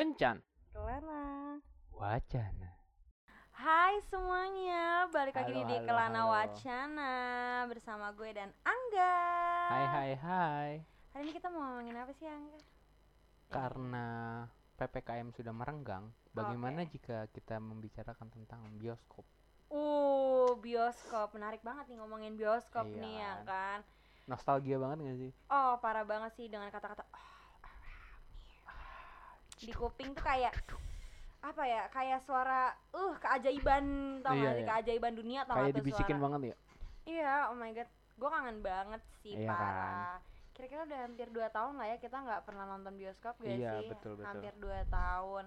Kencan. Kelana. Wacana. Hai semuanya, balik lagi Halo, di halo, Kelana halo. Wacana bersama gue dan Angga. Hai hai hai. Hari ini kita mau ngomongin apa sih Angga? Karena PPKM sudah merenggang, bagaimana jika kita membicarakan tentang bioskop? Uh, bioskop menarik banget nih ngomongin bioskop Iya nih ya kan. Kan. Nostalgia banget gak sih? Oh parah banget sih dengan kata-kata "All around me." di kuping tuh kayak apa ya kayak suara uh keajaiban tau Iya, gak sih iya. keajaiban dunia tau Kayak dibisikin suara banget ya. Iya, oh my god, gue kangen banget sih Iya kan? parah. Kira-kira udah hampir 2 tahun lah ya kita nggak pernah nonton bioskop gak Iya, sih? betul, betul. Hampir 2 tahun.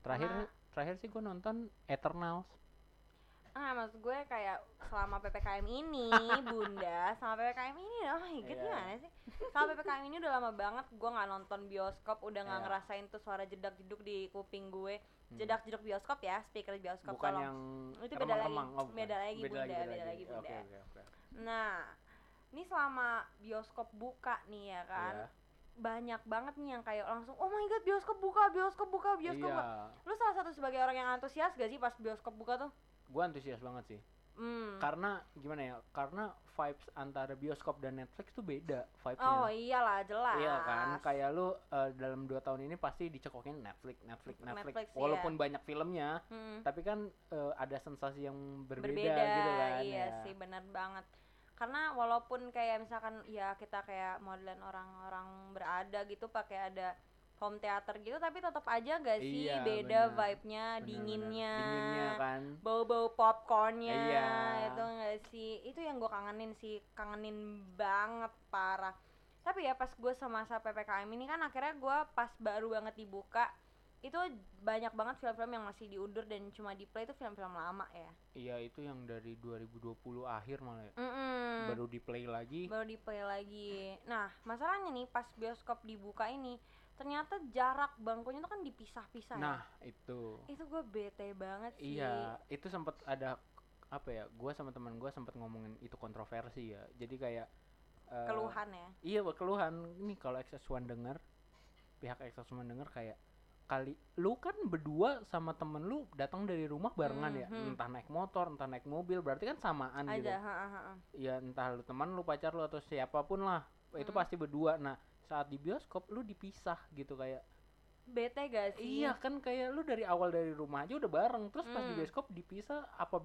Terakhir Karena- terakhir sih gue nonton Eternals. Ah, maksud gue kayak selama PPKM ini, Bunda, selama PPKM ini, oh my god, Iya. gimana sih? Selama PPKM ini udah lama banget gue nggak nonton bioskop, udah nggak Iya. ngerasain tuh suara jedak-jeduk di kuping gue. Hmm. Jedak-jeduk bioskop ya, speaker bioskop Bukan tolong. yang Itu beda lagi. Oh. Beda lagi, Bunda, beda lagi, Oke, Bunda. oke, oke. Nah, ini selama bioskop buka nih ya kan, Iya. banyak banget nih yang kayak langsung oh my god bioskop buka bioskop buka bioskop buka Iya. lu salah satu sebagai orang yang antusias gak sih pas bioskop buka tuh Gue antusias banget sih. hmm. Karena gimana ya? Karena vibes antara bioskop dan Netflix tuh beda vibesnya. oh iyalah jelas Iya kan, kayak lu eh, dalam dua tahun ini pasti dicekokin Netflix, Netflix, Netflix. Netflix, Walaupun iya. banyak filmnya, Hmm, tapi kan eh, ada sensasi yang berbeda, berbeda, gitu kan. iya ya. sih benar banget karena walaupun kayak misalkan ya kita kayak modelan orang-orang berada gitu pakai ada home theater gitu tapi tetap aja gak sih Iya, beda vibe-nya dinginnya Dinginnya kan. bau-bau popcornnya Iya. itu enggak sih itu yang gue kangenin sih kangenin banget parah tapi ya pas gue semasa ppkm ini kan akhirnya gue pas baru banget dibuka itu banyak banget film-film yang masih diundur dan cuma di play itu film-film lama ya Iya, itu yang dari 2020 akhir malah ya. Mm-mm. Baru di play lagi. baru di play lagi nah masalahnya nih pas bioskop dibuka ini ternyata jarak bangkunya tuh kan dipisah-pisah ya. Nah, itu. itu gue bete banget sih Iya, itu sempat ada apa ya? Gua sama teman gua sempat ngomongin itu kontroversi ya. Jadi kayak eh, keluhan ya Iya, buat keluhan. Ini kalau XS1 denger, pihak XS1 denger kayak kali lu kan berdua sama temen lu datang dari rumah barengan Hmm, ya, hmm. entah naik motor, entah naik mobil, berarti kan samaan gitu. ada ha, ha, ha. Ya entah lu teman lu pacar lu atau siapa pun lah, itu Hmm. pasti berdua. Nah, saat di bioskop lu dipisah gitu kayak bete gak sih iya kan kayak lu dari awal dari rumah aja udah bareng, terus pas di Hmm. bioskop dipisah apa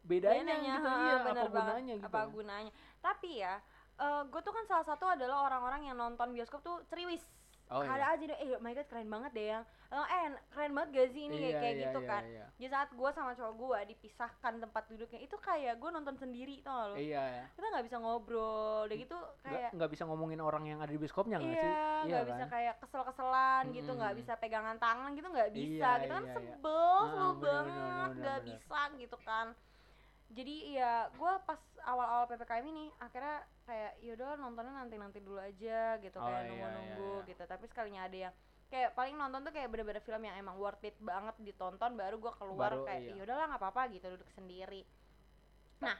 bedanya Bedanya, gitu ha, iya, apa banget. gunanya gitu. apa gunanya tapi ya gue tuh kan salah satu adalah orang-orang yang nonton bioskop tuh ceriwis Oh, ada iya. aja deh eh my god keren banget deh yang atau eh keren banget gak sih ini kayak, Iya, kayak iya, gitu iya, kan iya. di saat gue sama cowok gue dipisahkan tempat duduknya itu kayak gue nonton sendiri tau gak lo Iya, ya. kita nggak bisa ngobrol udah gitu nggak kayak nggak bisa ngomongin orang yang ada di bioskopnya nggak sih? iya nggak bisa kan? kayak kesel-keselan gitu nggak bisa pegangan tangan gitu nggak bisa Iya, gitu kan iya, iya. sebel Ah, sebel bener, bener, banget bener, nggak bener. bisa gitu kan jadi ya gue pas awal-awal ppkm ini akhirnya kayak yaudah nontonnya nanti nanti dulu aja gitu Oh, kayak iya, nunggu-nunggu iya, iya. gitu tapi sekalinya ada yang kayak paling nonton tuh kayak bener-bener film yang emang worth it banget ditonton baru gue keluar Baru, kayak iya. yaudahlah nggak apa-apa gitu duduk sendiri nah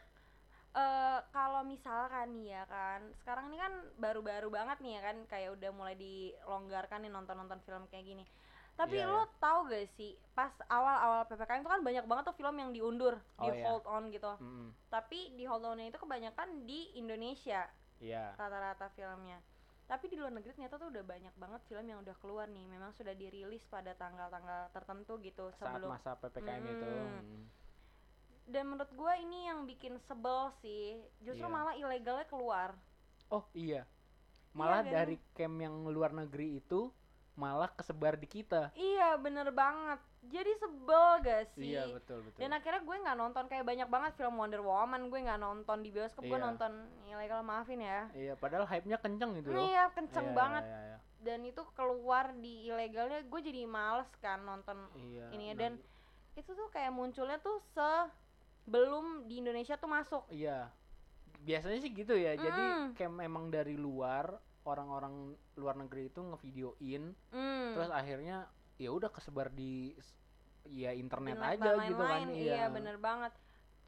eh kalau misalkan nih ya kan sekarang ini kan baru-baru banget nih ya kan kayak udah mulai dilonggarkan nih nonton-nonton film kayak gini tapi Iya, lo tau gak sih pas awal-awal ppkm itu kan banyak banget tuh film yang diundur Oh, di iya. hold on gitu Mm-mm. tapi di hold onnya itu kebanyakan di Indonesia Iya. rata-rata filmnya tapi di luar negeri ternyata tuh udah banyak banget film yang udah keluar nih memang sudah dirilis pada tanggal-tanggal tertentu gitu Saat sebelum masa ppkm itu. Mm. mm. dan menurut gua ini yang bikin sebel sih justru Iya. malah ilegalnya keluar Oh iya. Malah kan? dari camp yang luar negeri itu malah kesebar di kita. iya bener banget jadi sebel gak sih Iya betul betul. dan akhirnya gue nggak nonton kayak banyak banget film Wonder Woman gue nggak nonton di bioskop gue Iya. nonton ilegal maafin ya Iya, padahal hype-nya kenceng gitu loh. iya kenceng Iya, banget Iya, iya, dan itu keluar di ilegalnya gue jadi males kan nonton iya. ini dan itu tuh kayak munculnya tuh sebelum di Indonesia tuh masuk Iya. Biasanya sih gitu ya. Jadi Mm. camp memang dari luar, orang-orang luar negeri itu ngevideoin, Hmm. terus akhirnya ya udah kesebar di ya internet Internet aja dan gitu kan. Iya. iya bener banget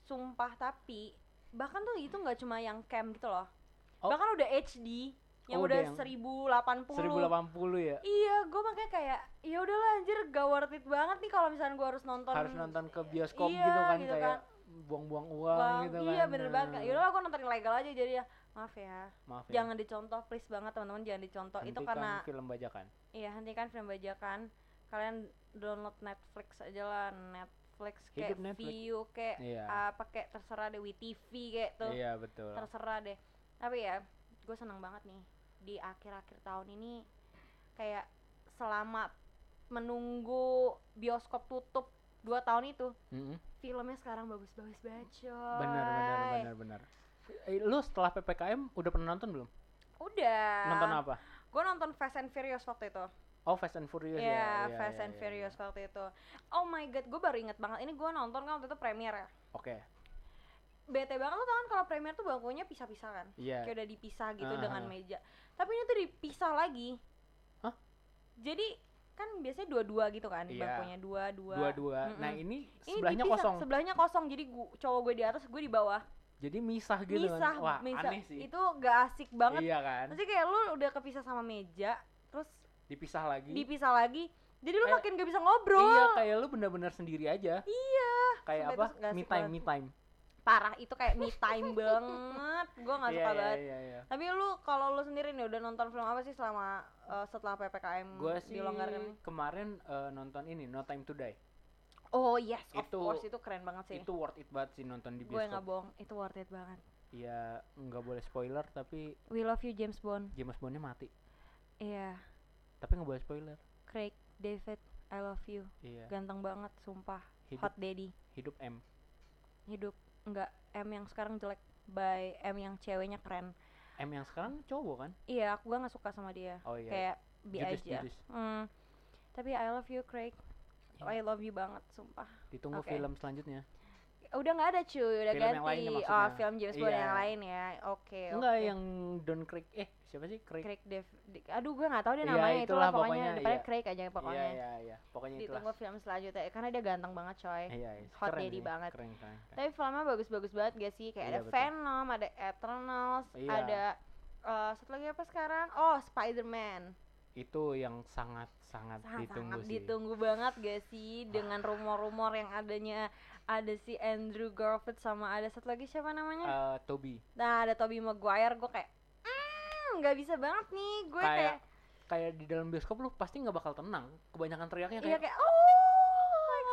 sumpah tapi bahkan tuh itu nggak cuma yang camp gitu loh Oh. bahkan udah HD yang Oh, udah udah yang 1080 1080 ya iya gue makanya kayak ya udahlah anjir gak worth it banget nih kalau misalnya gue harus nonton harus nonton ke bioskop Iya, gitu kan gitu kayak buang-buang uang Bang, gitu iya kan bener banget kan yaudah gue nonton ilegal aja jadi ya maaf ya. Maaf ya. Jangan dicontoh please banget teman-teman jangan dicontoh. Itu hentikan karena film bajakan. Iya hentikan film bajakan. Kalian download Netflix aja lah Netflix kayak Hidup Netflix. view kayak iya. apa kayak terserah deh WeTV kayak tuh. Iya betul. Terserah deh. Tapi ya gue seneng banget nih di akhir-akhir tahun ini kayak selama menunggu bioskop tutup dua tahun itu Mm-mm. filmnya sekarang bagus-bagus banget coy. Benar benar benar benar lu setelah ppkm udah pernah nonton belum? Udah. Nonton apa? Gue nonton Fast and Furious waktu itu. Oh Fast and Furious. Iya, ya Iya, Fast iya, and iya, Furious iya. waktu itu. Oh my god gue baru inget banget. Ini gue nonton kan waktu itu premier ya. Oke. Bete banget lo tau kan kalau premier tuh bangkunya pisah-pisah kan? Iya. Kayak udah dipisah gitu Ah, dengan ah. meja. Tapi ini tuh dipisah lagi. Hah? jadi kan biasanya dua-dua gitu kan Iya. bangkunya. Dua-dua dua-dua. Nah Mm-mm. ini ini sebelahnya dipisah, kosong. Sebelahnya kosong. Jadi gua, cowok gue di atas gue di bawah jadi misah gitu misah kan wah misah. aneh sih. Itu gak asik banget. Iya kan? Maksudnya kayak lu udah kepisah sama meja terus dipisah lagi. dipisah lagi jadi lu Kayak- makin gak bisa ngobrol. Iya kayak lu bener-bener sendiri aja. Iya. Kayak Sampai apa? me time me time. Parah itu kayak me time banget. Gue gak suka iya banget. iya iya. Tapi lu kalau lu sendiri nih udah nonton film apa sih selama eh, setelah ppkm gue sih dilonggarkan? kemarin eh, nonton ini No Time to Die oh yes of Itu- course. Itu keren banget sih. itu worth it banget sih nonton di gue nggak bioskop. bohong itu worth it banget. Ya nggak boleh spoiler tapi we love you James Bond. James Bondnya mati. Iya. Tapi nggak boleh spoiler. Craig David I love you. Iya. Ganteng banget sumpah. Hidup. Hot daddy. Hidup M. Hidup. Enggak M yang sekarang jelek by M yang ceweknya keren. M yang sekarang cowok kan? Iya aku gak nggak suka sama dia. Oh iya. Kayak bi aja. Judas. Hmm. tapi I love you Craig. Iya. I love you banget sumpah ditunggu Oke. film selanjutnya udah nggak ada cuy udah Film yang ganti lainnya oh film James Bond Iya. yang lain ya oke enggak oke. yang Don Craig eh siapa sih Craig Craig Dev aduh gue nggak tahu dia namanya itulah itulah pokoknya pokoknya, depannya. Craig aja pokoknya iya iya iya pokoknya itulah ditunggu film selanjutnya karena dia ganteng banget coy iya iya. Hot daddy sih, banget. keren keren, keren. tapi filmnya bagus-bagus banget gak sih kayak Iya, ada betul. Venom ada Eternals Iya. ada eh satu lagi apa sekarang oh Spider-Man itu yang sangat sangat sangat ditunggu sangat sih. ditunggu banget gak sih? Dengan rumor-rumor yang adanya ada si Andrew Garfield sama ada satu lagi siapa namanya? Eh, Toby. Nah ada Tobey Maguire gue kayak "Hmm, nggak bisa banget nih. Gue Kayak kayak kayak di dalam bioskop lu pasti nggak bakal tenang. Kebanyakan teriaknya iya kayak kayak oh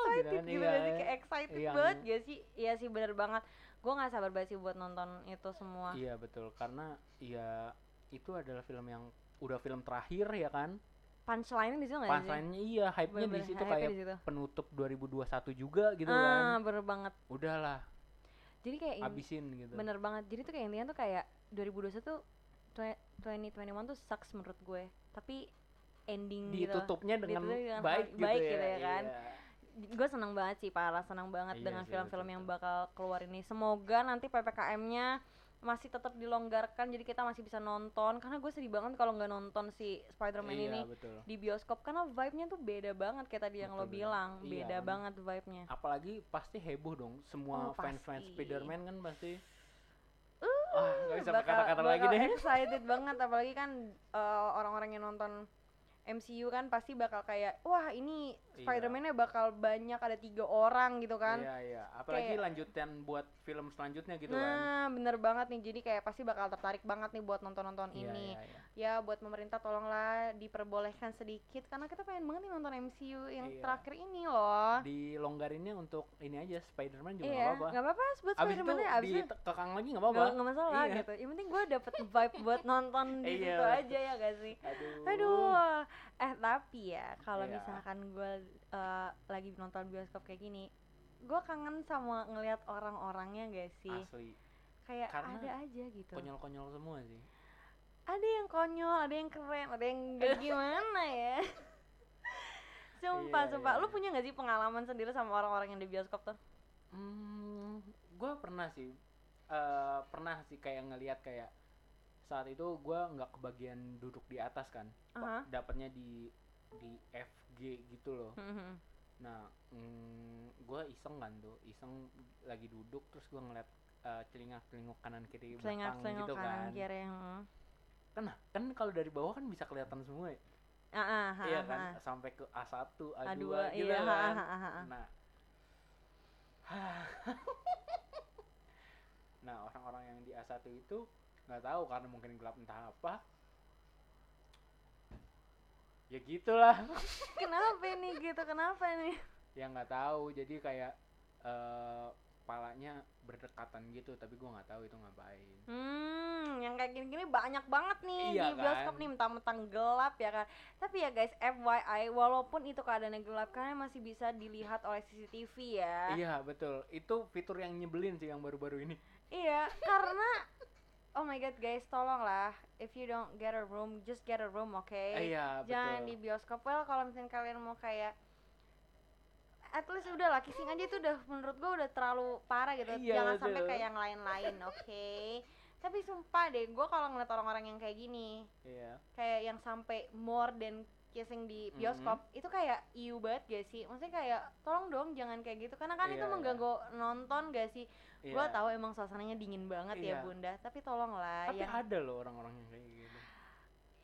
excited gitu kan, gitu iya, iya. kayak excited Iya, banget gak sih? Iya sih bener banget. Gue nggak sabar banget sih buat nonton itu semua. Iya betul. Karena ya itu adalah film yang udah film terakhir ya kan? Punchline di situ nggak sih punchline-nya iya hype-nya di situ hype-nya kayak di situ. penutup 2021 juga gitu ah kan. bener banget. Udahlah jadi kayak in- abisin gitu. bener banget. Jadi tuh kayak intinya tuh kayak 2021 tuh twe- 2021 tuh sucks menurut gue. Tapi ending gitu ditutupnya dengan Ditutupnya dengan baik hal- gitu baik ya, gitu ya kan. iya. gue seneng banget sih parah seneng banget Iya dengan film-film yang bakal keluar ini. Semoga nanti ppkm-nya masih tetap dilonggarkan jadi kita masih bisa nonton. Karena gue sedih banget kalau nggak nonton si Spider-Man iya, ini betul. di bioskop. Karena vibe-nya tuh beda banget kayak tadi yang Betul, lo betul. bilang. Iya, beda kan. banget vibe-nya. Apalagi pasti heboh dong semua Oh, fans-fans. Spider-Man kan pasti. Uh, ah nggak bisa berkata-kata lagi deh. excited banget. Apalagi kan eh, orang-orang yang nonton MCU kan pasti bakal kayak wah ini Iya. Spider-Man-nya bakal banyak ada tiga orang gitu kan. Iya iya. Apalagi Kayak- lanjutan buat film selanjutnya gitu kan. Nah bener banget nih. Jadi kayak pasti bakal tertarik banget nih buat nonton-nonton Iya, ini. iya, iya. ya buat pemerintah tolonglah diperbolehkan sedikit karena kita pengen banget nih nonton MCU yang Iya. terakhir ini loh. Dilonggarinnya untuk ini aja Spider-Man juga iya apa-apa. nggak apa-apa buat abis itu Spider-Man abis itu dikekang lagi nggak apa-apa. Nggak masalah Iya. gitu. Yang penting gue dapet vibe buat nonton di Iya. situ aja ya gak sih? Aduh. Aduh, eh tapi ya kalau Iya. misalkan gue eh, lagi nonton bioskop kayak gini, gue kangen sama ngelihat orang-orangnya gak sih? asli Kayak Karena ada aja gitu. konyol-konyol semua sih Ada yang konyol, ada yang keren, ada yang gak gimana ya. Sumpah, Iya, sumpah. iya, Lu punya gak sih pengalaman sendiri sama orang-orang yang di bioskop tuh? Hmm, gue pernah sih, eh pernah sih kayak ngelihat kayak saat itu gue nggak kebagian duduk di atas kan, Aha. dapatnya di di FG gitu loh. Mhm. Nah, mm, gue iseng kan tuh, iseng lagi duduk terus gue ngeliat eh, celingak-celinguk kanan kiri selengak belakang gitu kanan kan kiri hmm. kan kan kalau dari bawah kan bisa kelihatan semua ya ah, ah, ah, iya ah, kan ah. sampai ke A1 A2, A2 gitu iya, kan ha, ha. nah nah orang-orang yang di A1 itu nggak tahu karena mungkin gelap entah apa. Ya gitulah. Kenapa ini gitu? Kenapa nih ya nggak tahu jadi kayak eh palanya berdekatan gitu tapi gua nggak tahu itu ngapain. Hmm, yang kayak gini-gini banyak banget nih Iya di bioskop kan? nih mentang-mentang gelap ya kan. Tapi ya guys, FYI, walaupun itu keadaannya gelap, kalian masih bisa dilihat oleh CCTV ya. iya betul. Itu fitur yang nyebelin sih yang baru-baru ini. Iya, karena oh my god guys, tolonglah if you don't get a room, just get a room, oke? Eh, iya Jangan betul di bioskop. Well, kalau misalnya kalian mau kayak at least udah lah kissing aja itu udah menurut gua udah terlalu parah gitu. Iya, Jangan sampai betul. kayak yang lain-lain, oke? Tapi sumpah deh, gua kalau ngeliat orang-orang yang kayak gini, iya kayak yang sampai more than kissing di bioskop, itu kayak iu banget gak sih? Maksudnya kayak tolong dong jangan kayak gitu karena kan Iya, itu iya. mengganggu nonton gak sih? iya. Gua tahu emang suasananya dingin banget ya Iya. bunda, tapi tolong lah tapi yang ada loh orang-orang yang kayak gitu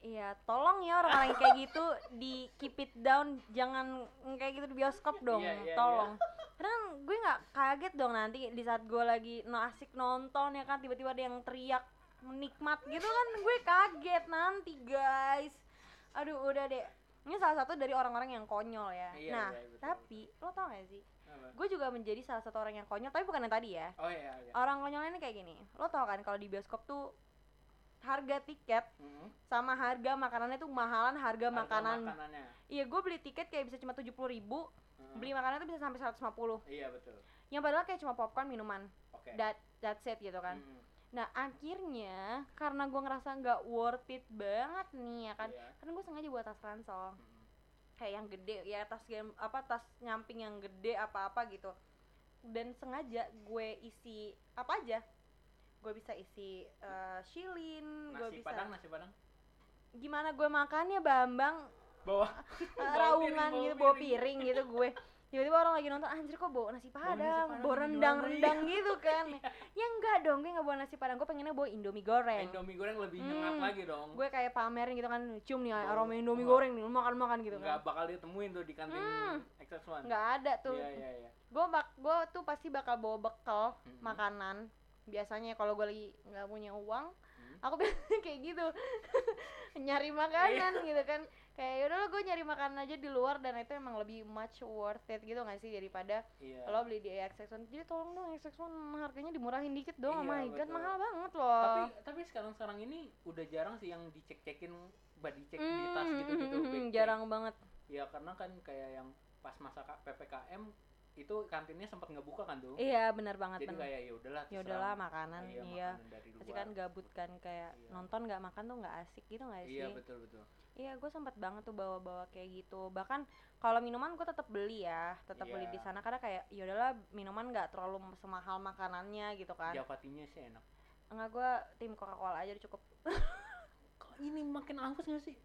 Iya, tolong ya orang-orang yang kayak gitu di keep it down, jangan kayak gitu di bioskop dong, Iya, iya, tolong. Karena kan gue nggak kaget dong nanti di saat gue lagi no asik nonton ya kan tiba-tiba ada yang teriak menikmat gitu kan gue kaget nanti guys. Aduh udah deh. Ini salah satu dari orang-orang yang konyol ya. Iya, nah, iya, betul. tapi lo tau gak sih? Gue juga menjadi salah satu orang yang konyol, tapi bukan yang tadi ya. oh iya iya Orang konyolnya ini kayak gini. Lo tau kan kalau di bioskop tuh harga tiket Mhm. sama harga makanannya tuh mahalan harga, Harga makanan makanannya iya gue beli tiket kayak bisa cuma tujuh puluh ribu Mhm. beli makanan tuh bisa sampai 150 iya betul yang padahal kayak cuma popcorn minuman oke that that's it gitu kan Mhm. Nah akhirnya karena gue ngerasa nggak worth it banget nih ya kan? Iya. karena gue sengaja buat tas ransel. Mhm. kayak yang gede ya tas game apa tas nyamping yang gede apa apa gitu. Dan sengaja gue isi apa aja. Gue bisa isi eh, shilin gue bisa padang nasi padang. Gimana gue makannya bambang? Bawa. Bawa raungan piring, gitu bawa piring. piring gitu gue tiba-tiba orang lagi nonton anjir kok bawa nasi padang? bawa rendang-rendang gitu kan. Ya enggak dong gue nggak bawa nasi padang. Gue pengennya bawa indomie goreng. Indomie goreng lebih nyengat Hmm. lagi dong. Gue kayak pamerin gitu kan cium nih Bawa- aroma indomie bawa- goreng nih makan-makan gitu nggak kan. bakal ditemuin tuh di kantin Hmm. XX1 nggak ada tuh. Iya iya iya. Gue bak gue tuh pasti bakal bawa bekal Mhm. makanan. Biasanya kalau gue lagi nggak punya uang Hmm. aku biasanya kayak gitu. Nyari makanan gitu kan kayak yaudah gue nyari makanan aja di luar dan itu emang lebih much worth it gitu nggak sih daripada iya. lo beli di XX1 jadi tolong dong XX1 harganya dimurahin dikit dong. Oh Iya, my god mahal banget loh. Tapi tapi sekarang sekarang ini udah jarang sih yang dicek cekin body check di tas gitu gitu Hmm, jarang banget. Ya karena kan kayak yang pas masa ppkm itu kantinnya sempat ngebuka kan tuh iya benar banget jadi benar kayak ya udahlah ya udahlah makanan iya, iya makanan dari pasti kan gabut kan kayak Iya. nonton nggak makan tuh nggak asik gitu nggak sih iya betul betul Iya, gue sempat banget tuh bawa-bawa kayak gitu. Bahkan kalau minuman gue tetap beli ya, tetap beli di Iya. sana karena kayak ya udahlah minuman nggak terlalu semahal makanannya gitu kan. Javatinya sih enak Enggak gue tim Coca-Cola aja udah cukup. kok ini makin haus gak sih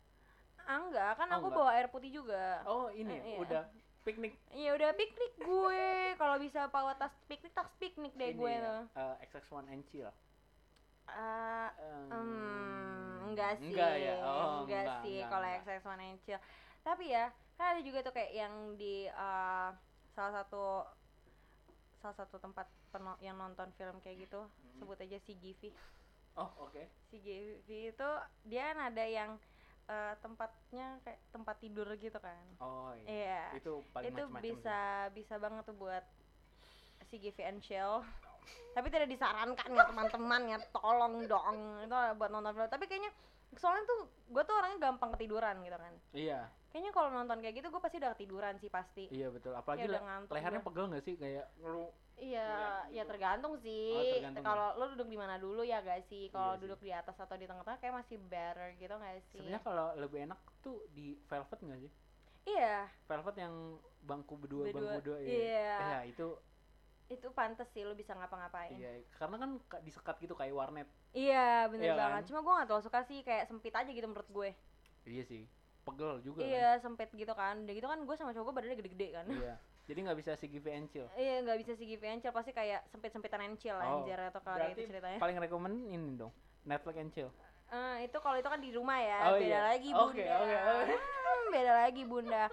enggak, kan Oh, aku enggak. bawa air putih juga. oh ini Eh, iya. udah piknik Iya udah piknik gue. Kalau bisa bawa tas piknik, tas piknik deh ini gue ya, tuh. eh, XX1 and chill Ah, Hmm, enggak sih, enggak ya oh enggak, enggak, sih kalau enggak. XX1 and Chill. Tapi ya, kan ada juga tuh kayak yang di eh, salah satu salah satu tempat peno- yang nonton film kayak gitu, Mhm. sebut aja si Givi. oh oke Si Givi itu dia kan ada yang eh, tempatnya kayak tempat tidur gitu kan. oh iya Iya. itu paling itu macam-macam bisa bisa banget tuh buat si Givi and Chill. Tapi tidak disarankan ya teman-teman ya, tolong dong itu buat nonton film. Tapi kayaknya soalnya tuh gue tuh orangnya gampang ketiduran gitu kan. iya Kayaknya kalau nonton kayak gitu gue pasti udah ketiduran sih pasti. iya betul apalagi Kayak udah le- lehernya gue. pegel gak sih kayak lu Iya, Ngeliat ya tergantung sih. Oh, tergantung kalau lo duduk di mana dulu ya gak sih? Kalau Iya sih. duduk di atas atau di tengah-tengah kayak masih better gitu gak sih? sebenarnya kalau lebih enak tuh di velvet gak sih Iya, velvet yang bangku berdua, Berdua, bangku dua ya iya. ya itu itu pantes sih lo bisa ngapa-ngapain. iya karena kan ka- disekat gitu kayak warnet Iya, bener Iya kan? banget. Cuma gue gak terlalu suka sih kayak sempit aja gitu menurut gue. iya sih pegel juga Iya, sempit gitu kan. Udah gitu kan gue sama cowok gue badannya gede-gede kan. kan iya Jadi nggak bisa si give and chill. iya nggak bisa sih give and chill pasti kayak sempit sempitan and chill Oh, anjir atau kalau itu ceritanya paling rekomend ini dong. Netflix and chill. Eh, itu kalau itu kan di rumah ya Oh, beda iya. lagi bunda Oke, oke, oke. Hmm, beda lagi bunda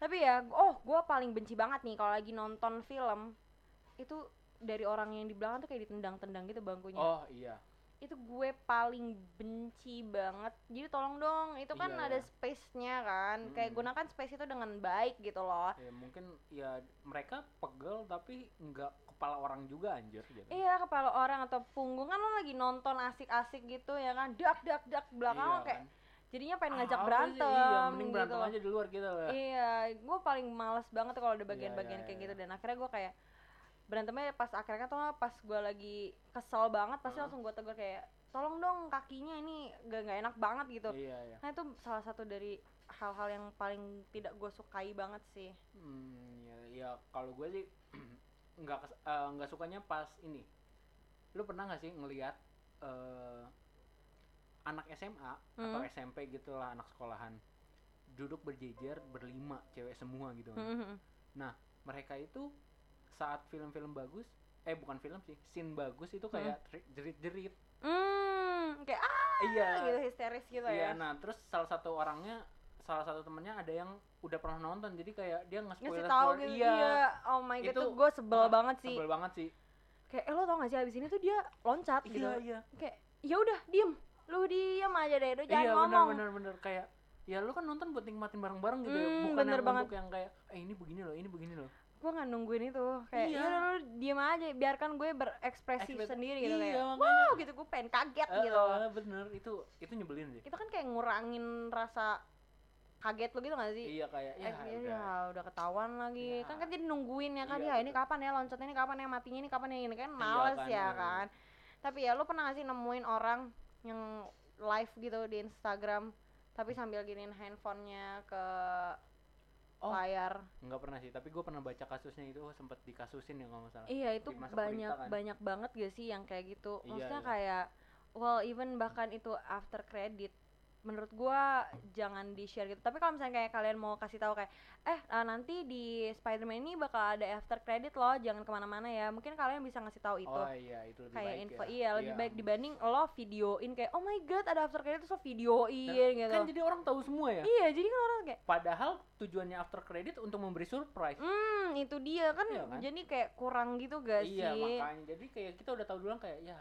tapi ya oh gue paling benci banget nih kalau lagi nonton film itu dari orang yang di belakang tuh kayak ditendang-tendang gitu bangkunya Oh iya. Itu gue paling benci banget jadi tolong dong itu kan Iya, ada space-nya kan kayak Mm. gunakan space itu dengan baik gitu loh Ya mungkin ya mereka pegel tapi nggak kepala orang juga anjir gitu. iya kepala orang atau punggung kan lo lagi nonton asik-asik gitu ya kan dak dak dak belakang Iya kayak kan. jadinya pengen Ah, ngajak sih? berantem Iya, mending gitu berantem loh. aja di luar gitu lah. Iya, gue paling males banget kalau ada Iya, bagian-bagian iya, kayak iya. gitu dan akhirnya gue kayak berantemnya pas akhirnya tuh pas gue lagi kesel banget pasti Heeh. langsung gue tegur kayak tolong dong kakinya ini gak nggak enak banget gitu. Iya, iya. Nah itu salah satu dari hal-hal yang paling tidak gue sukai banget sih. Hmm, ya, ya kalau gue sih nggak nggak sukanya pas ini. Lu pernah nggak sih ngelihat eh, anak SMA atau Hmm. SMP gitulah anak sekolahan duduk berjejer berlima cewek semua gitu kan. Mhm. Mereka itu saat film-film bagus eh bukan film sih scene bagus itu kayak tri- jerit-jerit Hmm, kayak ah iya gitu histeris gitu iya ya. nah terus salah satu orangnya salah satu temennya ada yang udah pernah nonton jadi kayak dia nge Ngasih tahu gitu iya, iya. Oh my god, Itu- gue sebel wah, banget sih. sebel banget sih Kayak eh, lo tau gak sih abis ini tuh dia loncat gitu. iya iya Kayak ya udah diem, lu diem aja deh, lu jangan iya ngomong. benar benar benar kayak ya lu kan nonton buat nikmatin bareng-bareng gitu ya Hmm, bukan bener yang banget. untuk yang kayak eh ini begini loh ini begini loh gue nggak nungguin itu kayak Iya. ya lu diem aja biarkan gue berekspresi Ekspres- sendiri gitu iya, kayak makanya. wow gitu gue pengen kaget Eh, gitu eh, bener itu itu nyebelin sih itu kan kayak ngurangin rasa kaget lo gitu gak sih iya kayak ya, Eh, ya, udah. ya, udah ketahuan lagi Ya. kan kan jadi nungguin ya kan Iya, ya ini betul. kapan ya loncatnya ini kapan ya matinya ini kapan ya ini kan Iya males kan, ya iya. kan tapi ya lo pernah gak sih nemuin orang yang live gitu di Instagram tapi sambil giniin handphonenya ke Oh. layar nggak pernah sih tapi gue pernah baca kasusnya itu sempet dikasusin ya kalau nggak salah Iya itu Dimasuk banyak berita kan. banyak banget gak sih yang kayak gitu. Iya, Maksudnya iya. kayak well even bahkan itu after credit menurut gua jangan di share gitu. Tapi kalau misalnya kayak kalian mau kasih tahu kayak eh ah, nanti di Spider-Man ini bakal ada after credit loh, jangan ke mana-mana ya. Mungkin kalian bisa ngasih tahu itu. oh iya itu lebih kayak baik info ya. iya lebih baik dibanding lo videoin kayak oh my god ada after credit terus lo videoin gitu. kan jadi orang tahu semua ya Iya, jadi kan orang kayak padahal tujuannya after credit untuk memberi surprise hmm itu dia kan, Iya kan? jadi kayak kurang gitu gak iya sih? makanya jadi kayak kita udah tahu duluan kayak ya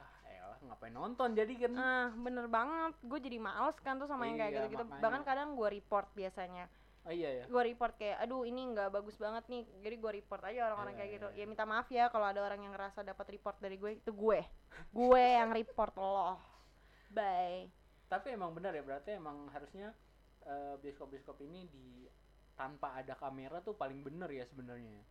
ngapain nonton jadi kan Ah, bener banget. Gue jadi males kan tuh sama yang kayak Iya, gitu-gitu. makanya. Bahkan kadang gue report biasanya. oh iya ya Gue report kayak, aduh ini nggak bagus banget nih. Jadi gue report aja orang-orang Iya, kayak iya, gitu. Ya minta maaf ya kalau ada orang yang ngerasa dapat report dari gue. Itu gue. gue yang report lo. Bye. tapi emang benar ya berarti emang harusnya eh, bioskop-bioskop ini di tanpa ada kamera tuh paling bener ya sebenarnya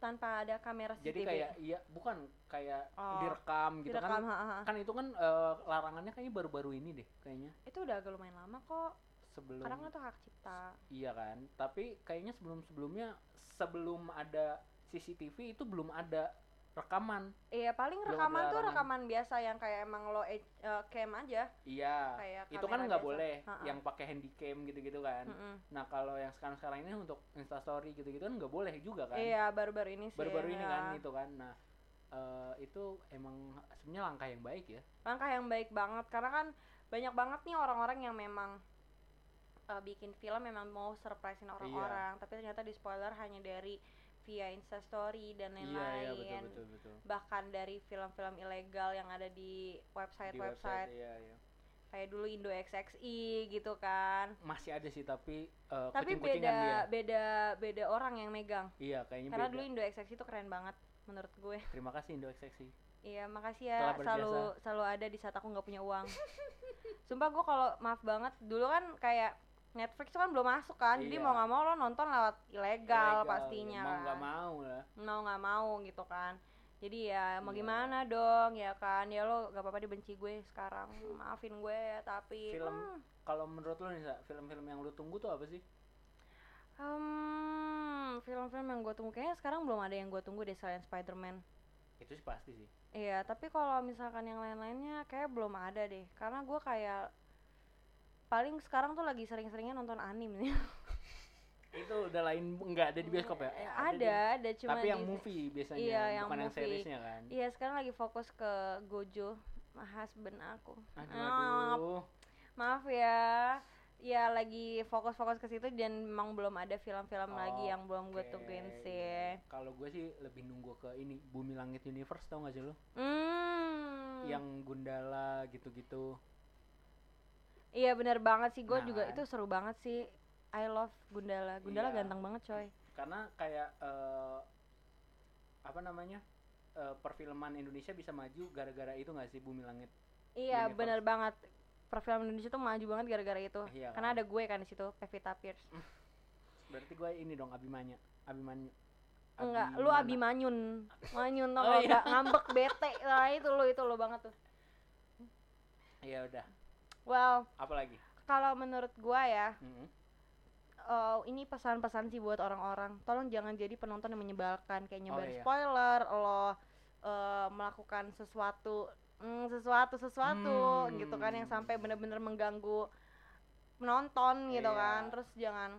Tanpa ada kamera CCTV. jadi kayak iya bukan kayak Oh, direkam gitu direkam, kan ha, ha. kan itu kan eh, larangannya kayaknya baru-baru ini deh kayaknya Itu udah agak lumayan lama kok. sebelum Karena kan tuh hak cipta. iya kan tapi kayaknya sebelum sebelumnya sebelum ada CCTV itu belum ada rekaman Iya paling rekaman tuh rekaman biasa yang kayak emang lo eh, eh, cam aja. iya Kayak itu kan nggak boleh Ha-ha. yang pakai handycam gitu-gitu kan Mm-mm. nah kalau yang sekarang sekarang ini untuk instastory gitu-gitu kan nggak boleh juga kan Iya baru-baru ini sih. baru-baru ini ya. kan itu kan nah eh, itu emang sebenarnya langkah yang baik ya langkah yang baik banget karena kan banyak banget nih orang-orang yang memang uh, bikin film memang mau surprisein Iya. orang-orang tapi ternyata di spoiler hanya dari via instastory dan iya lain-lain. iya betul betul betul. Bahkan dari film-film ilegal yang ada di di website-website iya iya. Kayak dulu Indo XXI gitu kan. Masih ada sih tapi eh, tapi beda dia. beda beda orang yang megang. Iya kayaknya karena beda. dulu Indo XXI itu keren banget menurut gue. Terima kasih Indo Seksi Iya, makasih ya. Selalu selalu ada di saat aku nggak punya uang. Sumpah gue kalau maaf banget dulu kan kayak Netflix tuh kan belum masuk kan, jadi Iya. mau nggak mau lo nonton lewat ilegal, pastinya mau kan. nggak mau lah Mau nggak mau gitu kan. Jadi ya mau Iya. gimana dong ya kan ya lo gak apa-apa dibenci gue sekarang maafin gue ya tapi Film. hmm, kalau menurut lo nih film-film yang lu tunggu tuh apa sih hmm, film-film yang gue tunggu kayaknya sekarang belum ada yang gue tunggu deh selain Spider-Man itu sih pasti sih Iya, tapi kalau misalkan yang lain-lainnya kayak belum ada deh. Karena gue kayak paling sekarang tuh lagi sering-seringnya nonton anime nih. itu udah lain nggak ada di bioskop ya? Eh, ada, deh. ada cuma Tapi yang di- movie biasanya, Iya, yang bukan yang movie. seriesnya kan. Iya, sekarang lagi fokus ke Gojo, husband aku. Aduh, Ah, aduh. maaf ya. Ya lagi fokus-fokus ke situ dan memang belum ada film-film lagi yang belum gue Oke. tungguin sih. Kalau gue sih lebih nunggu ke ini Bumi Langit Universe tau gak sih lo? Hmm. Yang Gundala gitu-gitu. Iya bener banget sih, gue Nah, juga kan. itu seru banget sih. I love Gundala. Gundala Iya. ganteng banget coy. Karena kayak eh, apa namanya? eh, perfilman Indonesia bisa maju gara-gara itu gak sih Bumi Langit? Iya bener banget. Perfilman Indonesia tuh maju banget gara-gara itu. Iya Karena kan? ada gue kan di situ, Pevita Pierce. Berarti gue ini dong Abimanya. Abimanyu. Enggak, lu. Abimanyun. Manyun tau Oh, iya. nggak ngambek bete. Nah, itu lu itu lu banget tuh. Iya udah. Well, Apa lagi? kalau menurut gua ya, Mm-mm. eh, ini pesan-pesan sih buat orang-orang. Tolong jangan jadi penonton yang menyebalkan kayak nyebar iya. spoiler, lo eh, melakukan sesuatu mm, sesuatu sesuatu Hmm. gitu kan yang sampai bener-bener mengganggu penonton gitu Iya. kan. Terus jangan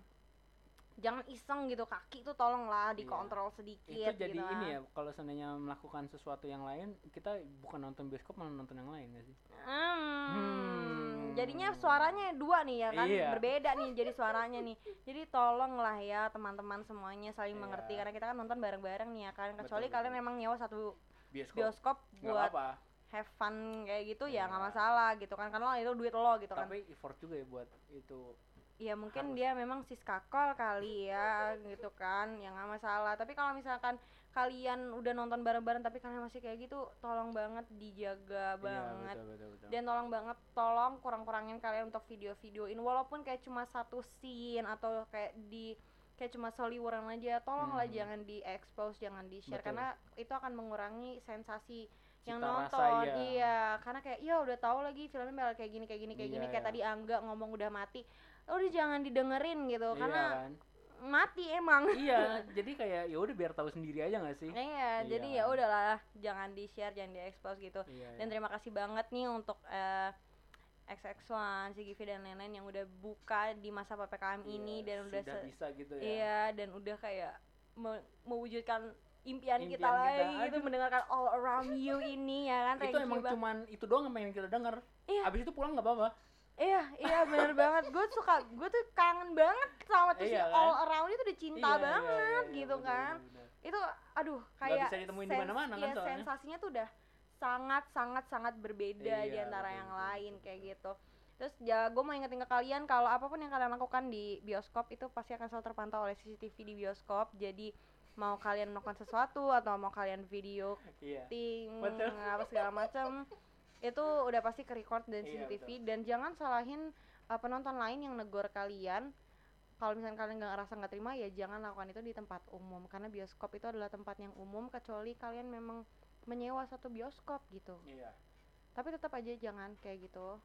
jangan iseng gitu kaki tuh tolonglah dikontrol sedikit Itu jadi gitu ini kan. ya, kalau seandainya melakukan sesuatu yang lain, kita bukan nonton bioskop malah nonton yang lain gak sih? Hmm, Hmm. Jadinya suaranya dua nih ya kan, Iya. berbeda nih jadi suaranya nih. Jadi tolonglah ya teman-teman semuanya saling Iya. mengerti karena kita kan nonton bareng-bareng nih ya kan. Kecuali Betul, kalian betul. memang nyewa satu Bioskop. bioskop buat apa-apa. have fun kayak gitu ya nggak Iya. masalah gitu kan karena itu duit lo gitu kan. Tapi effort juga ya buat itu. Ya mungkin harus. dia memang siskakol kali ya gitu kan, ya nggak masalah. Tapi kalau misalkan kalian udah nonton bareng-bareng tapi kalian masih kayak gitu, tolong banget dijaga banget. Iya, betul, betul, betul. dan tolong banget tolong kurang-kurangin kalian untuk video-videoin walaupun kayak cuma satu scene atau kayak di kayak cuma seliweran aja tolonglah Hmm. jangan di expose jangan di share Betul. karena itu akan mengurangi sensasi yang Cita rasa, nonton iya. iya karena kayak ya udah tahu lagi filmnya bakal kayak gini kayak gini kayak Iya, gini kayak iya. tadi Angga ngomong udah mati udah jangan didengerin gitu Iya karena kan? Mati emang iya, jadi kayak ya udah biar tahu sendiri aja gak sih? iya jadi Iya. ya udahlah jangan di share jangan di expose gitu Iya, dan iya. terima kasih banget nih untuk eh, XX1, CGV dan lain-lain yang udah buka di masa PPKM ini Iya, dan udah se- bisa gitu ya. iya dan udah kayak me- mewujudkan impian, kita Impian kita, lagi gitu aduh. mendengarkan all around you ini ya kan itu emang cuman itu doang yang pengen kita denger. Iya. Abis itu pulang nggak apa-apa. Iya iya bener banget gue suka gue tuh kangen banget sama tuh si Iya kan? all around itu udah cinta Iya, iya, banget iya, iya, gitu bener, kan bener, bener. itu aduh kayak bisa ditemuin di mana-mana kan iya, soalnya. sensasinya tuh udah sangat sangat sangat berbeda di Iya, antara betul, yang lain kayak gitu terus ya gue mau ingetin ke kalian kalau apa pun yang kalian lakukan di bioskop itu pasti akan selalu terpantau oleh CCTV di bioskop jadi mau kalian melakukan sesuatu atau mau kalian video Iya. ting Betul. apa segala macam itu udah pasti ke record dan Iya, CCTV dan jangan salahin uh, penonton lain yang negor kalian. Kalau misalnya kalian nggak ngerasa nggak terima ya jangan lakukan itu di tempat umum. Karena bioskop itu adalah tempat yang umum kecuali kalian memang menyewa satu bioskop gitu. Iya. tapi tetap aja jangan kayak gitu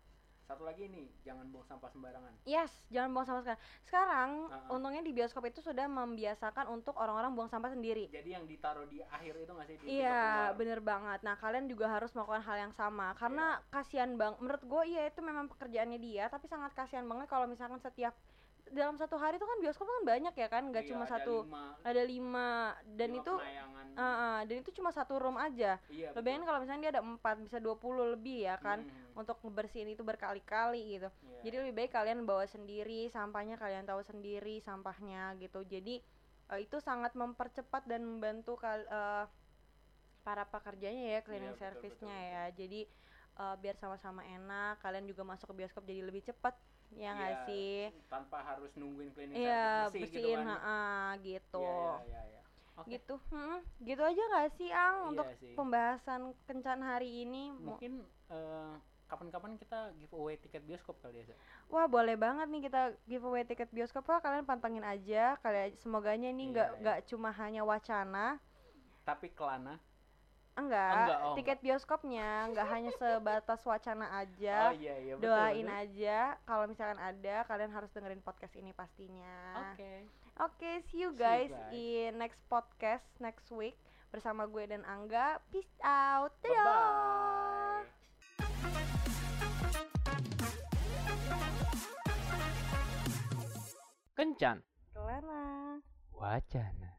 Satu lagi nih, jangan buang sampah sembarangan. yes jangan buang sampah sekarang sekarang Uh-uh. untungnya di bioskop itu sudah membiasakan untuk orang-orang buang sampah sendiri Jadi yang ditaruh di akhir itu nggak sih Iya, bener banget. Nah, kalian juga harus melakukan hal yang sama karena kasihan bang. Menurut gue, iya itu memang pekerjaannya dia, tapi sangat kasihan banget kalau misalkan setiap dalam satu hari itu kan bioskop kan banyak ya kan, nggak Iya, cuma ada satu, lima, ada lima dan lima itu, penayangan. ah, ah, dan itu cuma satu room aja. iya. Lo bayangin kalau misalnya dia ada empat, bisa 20 lebih ya kan, Hmm, untuk ngebersihin itu berkali-kali gitu. iya. Jadi lebih baik kalian bawa sendiri sampahnya, kalian tahu sendiri sampahnya gitu. Jadi eh, itu sangat mempercepat dan membantu kal eh, para pekerjanya ya cleaning Iya, betul, service-nya betul, ya. Jadi eh, biar sama-sama enak, kalian juga masuk ke bioskop jadi lebih cepat ya nggak Iya, sih? tanpa harus nungguin cleaning Iya, service bersih gitu bersihin, kan. ha-ha, gitu. Iya, iya, iya, iya. Oke. Gitu, hmm, gitu aja nggak sih Ang Iya untuk sih. pembahasan kencan hari ini? Mungkin eh, kapan-kapan kita giveaway tiket bioskop kali ya. Sa? Wah boleh banget nih kita giveaway tiket bioskop Wah kalian pantengin aja kalian semoganya ini Iya, nggak iya. nggak cuma hanya wacana Tapi kelana. enggak, Enggak, oh, tiket bioskopnya nggak hanya sebatas wacana aja Oh iya iya betul. doain betul. aja kalau misalkan ada kalian harus dengerin podcast ini pastinya Oke. oke see you See you guys guys. in next podcast next week bersama gue dan Angga peace out Bye Dadah. bye. Kencan. Kelar Wacana. Wacana.